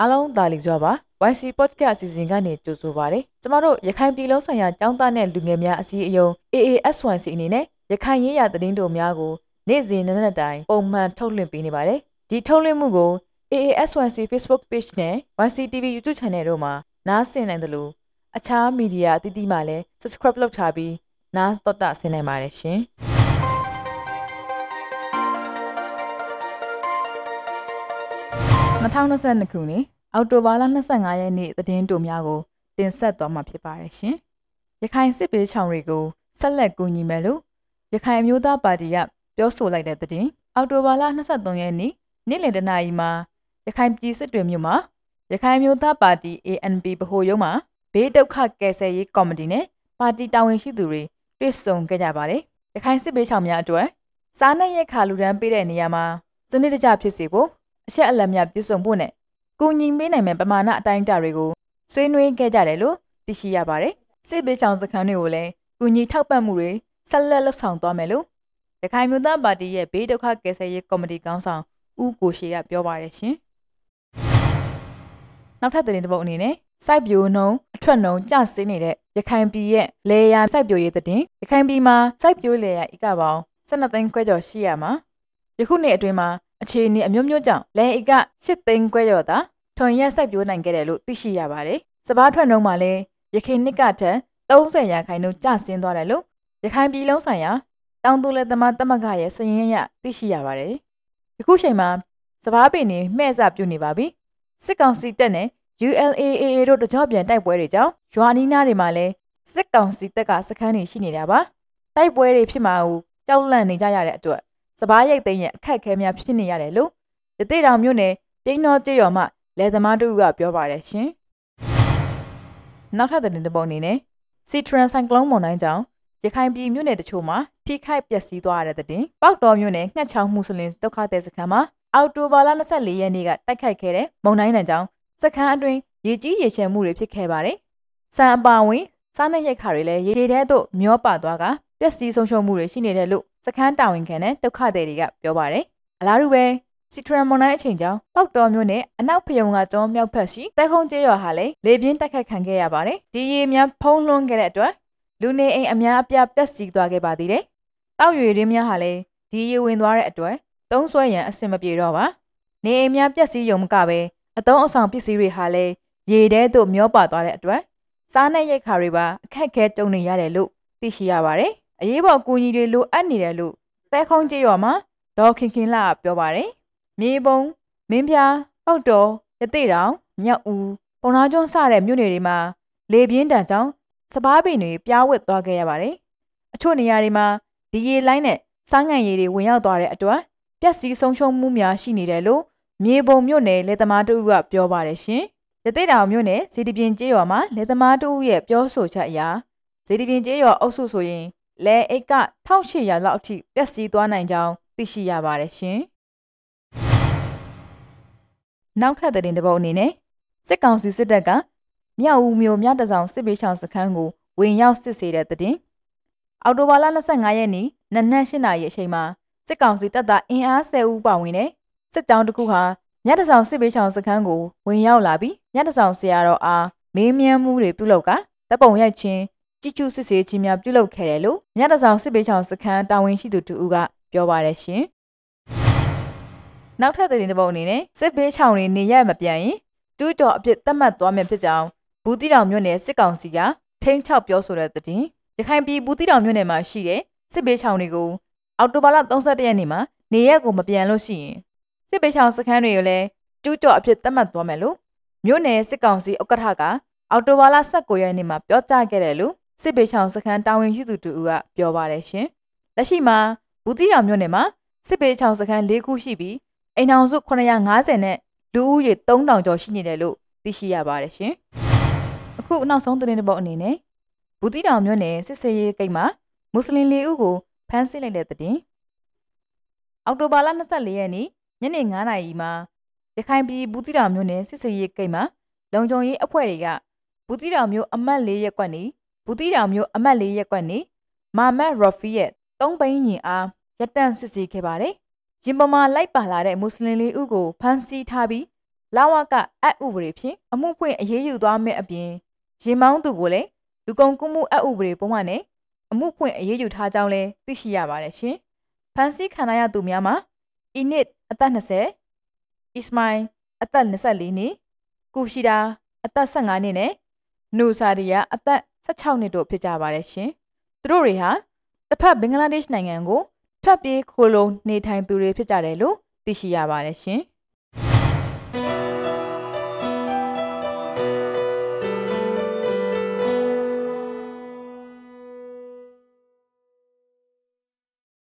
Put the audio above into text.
အားလုံးဒါလီကြွပါ YC Podcast အစီအစဉ်ကနေကြိုဆိုပါရစေကျမတို့ရခိုင်ပြည်လုံးဆိုင်ရာចောင်းသားနဲ့လူငယ်များအစည်းအရုံး AASYC အနေနဲ့ရခိုင်ရေးရာသတင်းတို့များကိုနေ့စဉ်နေ့ရက်တိုင်းပုံမှန်ထုတ်လွှင့်ပေးနေပါတယ်ဒီထုတ်လွှင့်မှုကို AASYC Facebook Page နဲ့ YC TV YouTube Channel တို့မှာနားဆင်နိုင်တယ်လို့အခြားမီဒီယာအသီးသီးမှာလည်း Subscribe လုပ်ထားပြီးနားတော်တာဆင်နိုင်ပါတယ်ရှင် 2022ခုနှစ်အောက်တိုဘာလ25ရက်နေ့သတင်းတိုများကိုတင်ဆက်သွားမှာဖြစ်ပါတယ်ရှင်။ရခိုင်စစ်ပေးချောင်တွေကိုဆက်လက်ကူညီမယ်လို့ရခိုင်အမျိုးသားပါတီကပြောဆိုလိုက်တဲ့သတင်းအောက်တိုဘာလ23ရက်နေ့နေ့လယ်တနာရီမှာရခိုင်ပြည်စစ်တွေမြို့မှာရခိုင်မျိုးသားပါတီ ANP ဗဟိုရုံးမှာဘေးဒုက္ခကယ်ဆယ်ရေးကော်မတီနဲ့ပါတီတာဝန်ရှိသူတွေတွေ့ဆုံခဲ့ကြပါတယ်။ရခိုင်စစ်ပေးချောင်များအတွက်စားနပ်ရိက္ခာလူဒန်းပေးတဲ့နေရာမှာစနစ်တကျဖြစ်စေဖို့ အချက်အလက်များပြည့်စုံဖို့နဲ့ကူညီပေးနိုင်မယ့်ပမာဏအတိုင်းအတာတွေကိုဆွေးနွေးခဲ့ကြတယ်လို့သိရှိရပါတယ်။စစ်ပေးချောင်စခန်းတွေကိုလည်းကူညီထောက်ပံ့မှုတွေဆက်လက်လှုပ်ဆောင်သွားမယ်လို့ရခိုင်မျိုးသားပါတီရဲ့ဘေးဒုက္ခကယ်ဆယ်ရေးကော်မတီကောင်းဆောင်ဦးကိုရှေကပြောပါတယ်ရှင်။နောက်ထပ်သတင်းတစ်ပုဒ်အနေနဲ့စိုက်ပျိုးနှုံအထွက်နှုံကျဆင်းနေတဲ့ရခိုင်ပြည်ရဲ့လေယာစိုက်ပျိုးရေးသတင်းရခိုင်ပြည်မှာစိုက်ပျိုးလေယာဧကပေါင်း12သိန်းခွဲကျော်ရှိရမှာယခုနှစ်အတွင်းမှာ အခြေအနေအမျိုးမျိုးကြောင့်လယ်ဧက8သိန်းခွဲကျော်သာထွန်ရက်စိုက်ပျိုးနိုင်ခဲ့တယ်လို့သိရှိရပါတယ်။စပားထွက်နှုံမှာလည်းရခိုင်နှစ်ကထက်30ရာခိုင်နှုန်းကျဆင်းသွားတယ်လို့ရခိုင်ပြည်လုံးဆိုင်ရာတောင်သူလယ်သမားတမကရဲ့စည်ရင်းရသိရှိရပါတယ်။ယခုချိန်မှာစပားပင်တွေမှဲ့စပြုနေပါပြီ။စစ်ကောင်စီတပ်နဲ့ ULAAA တို့တကြောပြန်တိုက်ပွဲတွေကြောင့်ရွာနီးနားတွေမှာလည်းစစ်ကောင်စီတပ်ကစခန်းတွေရှိနေတာပါ။တိုက်ပွဲတွေဖြစ်မှာကိုကြောက်လန့်နေကြရတဲ့အတွက် စပားရိတ်သိမ်းရဲ့အခက်အခဲများဖြစ်နေရတယ်လို့ရသေးတောင်မြို့နယ်တိန်းတော်ကျေးရွာမှလယ်သမားတို့ကပြောပါတယ်ရှင်။နောက်ထပ်တဲ့ပုံအနေနဲ့စီထရန်ဆိုင်ကလုန်းမုန်တိုင်းကြောင့်ရခိုင်ပြည်မြို့နယ်တချို့မှာထိခိုက်ပျက်စီးသွားရတဲ့တဲ့ပေါက်တော်မြို့နယ်ငှက်ချောင်းမှုစလင်ဒုက္ခသည်စခန်းမှာအော်တိုဘာလ24ရက်နေ့ကတိုက်ခိုက်ခဲ့တဲ့မုန်တိုင်းတန်ကြောင့်စခန်းအတွင်းရေကြီးရေချမ်းမှုတွေဖြစ်ခဲ့ပါတယ်။စံအပါဝင်စားနပ်ရိက္ခာတွေလည်းရေထဲသို့မျောပါသွားကပျက်စီးဆုံးရှုံးမှုတွေရှိနေတယ်လို့ စခန်းတာဝန်ခံတဲ့ဒုက္ခသည်တွေကပြောပါတယ်။အလားတူပဲစီထရန်မွန်နိုင်အချိန်ကြောင့်ပောက်တော်မြို့နယ်အနောက်ဖယုံကကျောင်းမြောက်ဖက်ရှိတဲခုံကျေးရွာဟာလည်းလေပြင်းတိုက်ခတ်ခံခဲ့ရပါတယ်။ဒီရေများဖုံးလွှမ်းခဲ့တဲ့အတွက်လူနေအိမ်အများအပြားပျက်စီးသွားခဲ့ပါသေးတယ်။တောက်ရွေရင်းများဟာလည်းဒီရေဝင်သွားတဲ့အတွက်သုံးဆွဲရန်အဆင်မပြေတော့ပါ။နေအိမ်များပျက်စီးရုံမကပဲအတုံးအဆောင်ပစ္စည်းတွေဟာလည်းရေထဲသို့မျောပါသွားတဲ့အတွက်စားနပ်ရိက္ခာတွေပါအခက်အခဲကြုံနေရတယ်လို့သိရှိရပါတယ်။ အရေးပေါ်အကူအညီတွေလိုအပ်နေတယ်လို့သဲခုံးကျေးရွာမှာဒေါ်ခင်ခင်လာပြောပါတယ်။မြေပုံမင်းပြားပောက်တော်ရတိတောင်မြောက်ဦးပုံနာကျွန်းစတဲ့မြို့နယ်တွေမှာလေပြင်းတန်ကြောင့်စပားပင်တွေပြားဝစ်သွားခဲ့ရပါတယ်။အချို့နေရာတွေမှာဒီရေလိုင်းနဲ့စားငံရည်တွေဝင်ရောက်သွားတဲ့အတွက်ပျက်စီးဆုံးရှုံးမှုများရှိနေတယ်လို့မြေပုံမြို့နယ်လေသမားတို့ကပြောပါတယ်ရှင်။ရတိတောင်မြို့နယ်ဇီတပြင်းကျေးရွာမှာလေသမားတို့ရဲ့ပြောဆိုချက်အရဇီတပြင်းကျေးရွာအုပ်စုဆိုရင် လဲအိတ်က1800လောက်အထိပျက်စီးသွားနိုင်ကြောင်းသိရှိရပါတယ်ရှင်။နောက်ထပ်တဲ့တင်တစ်ပုတ်အနေနဲ့စစ်ကောင်စီစစ်တပ်ကမြောက်ဦးမြို့မြတဆောင်စစ်ပေးချောင်စခန်းကိုဝင်ရောက်စစ်ဆေးတဲ့တဲ့တင်အော်တိုဘာလ25ရက်နေ့နနက်8နာရီအချိန်မှာစစ်ကောင်စီတပ်သားအင်အား10ဦးပါဝင်တဲ့စစ်ကြောင်းတစ်ခုဟာမြတဆောင်စစ်ပေးချောင်စခန်းကိုဝင်ရောက်လာပြီးမြတဆောင်ဆရာတော်အားမေးမြန်းမှုတွေပြုလုပ်ကတပ်ပုံရိုက်ချင်း ကြည်ကျူစစ်ဆေးခြင်းများပြုလုပ်ခဲ့တယ်လို့မြတဆောင်စစ်ပေးချောင်စခန်းတာဝန်ရှိသူတူဦးကပြောပါတယ်ရှင်။နောက်ထပ်သတင်းတစ်ပုဒ်အနေနဲ့စစ်ပေးချောင်တွေနေရမပြန်ရင်တူးတော်အပြစ်သတ်မှတ်သွားမယ်ဖြစ်ကြောင်းဘူးတီတောင်မြို့နယ်စစ်ကောင်စီကထိန်းချောက်ပြောဆိုတဲ့သတင်းရခိုင်ပြည်ဘူးတီတောင်မြို့နယ်မှာရှိတဲ့စစ်ပေးချောင်တွေကိုအော်တိုဘာလ31ရက်နေ့မှာနေရက်ကိုမပြန်လို့ရှိရင်စစ်ပေးချောင်စခန်းတွေကိုလည်းကျူးကျော်အဖြစ်သတ်မှတ်သွားမယ်လို့မြို့နယ်စစ်ကောင်စီဥက္ကဋ္ဌကအော်တိုဘာလ19ရက်နေ့မှာပြောကြားခဲ့တယ်လို့ စစ်ပေးချောင်စခန်းတာဝန်ရှိသူတူကပြောပါတယ်ရှင်။လက်ရှိမှာဘူးတီတောင်မြို့နယ်မှာစစ်ပေးချောင်စခန်း၄ခုရှိပြီးအိမ်အောင်စု950နဲ့လူဦးရေ3000ကျော်ရှိနေတယ်လို့သိရှိရပါတယ်ရှင်။အခုနောက်ဆုံးသတင်းတစ်ပုဒ်အနေနဲ့ဘူးတီတောင်မြို့နယ်စစ်စေးရေးဂိတ်မှာမွတ်စလင်၄ဦးကိုဖမ်းဆီးလိုက်တဲ့တဲ့အောက်တိုဘာလ24ရက်နေ့ညနေ9:00နာရီမှာရခိုင်ပြည်ဘူးတီတောင်မြို့နယ်စစ်စေးရေးဂိတ်မှာလုံခြုံရေးအဖွဲ့တွေကဘူးတီတောင်မြို့အမှတ်၄ရပ်ကွက်နေ ဘူးတီတောင်မြို့အမှတ်၄ရပ်ကွက်နေမာမတ်ရော်ဖီရဲ့သုံးပိန်းရင်အားရပ်တန့်စစ်ဆေးခဲ့ပါတယ်။ရင်ပေါ်မှာလိုက်ပါလာတဲ့မွတ်စလင်လေးဦးကိုဖမ်းဆီးထားပြီးလာဝကအက်ဥပဒေဖြင့်အမှုဖွင့်အရေးယူသွားမယ့်အပြင်ရေမောင်းသူကိုလည်းလူကုန်ကူးမှုအက်ဥပဒေပုံမှန်နဲ့အမှုဖွင့်အရေးယူထားကြောင်းလည်းသိရှိရပါတယ်ရှင်။ဖန်ဆီးခံရသူများမှာအီနစ်အသက်20အစ္စမိုင်အသက်24နှစ်ကူရှီဒါအသက်15နှစ်နဲ့နူဆာဒီယာအသက် 16နှစ်တို့ဖြစ်ကြပါတယ်ရှင်။သူတို့တွေဟာတစ်ဖက်ဘင်္ဂလားဒေ့ရှ်နိုင်ငံကိုထွက်ပြေးခိုလုံနေထိုင်သူတွေဖြစ်ကြတယ်လို့သိရှိရပါတယ်ရှင်။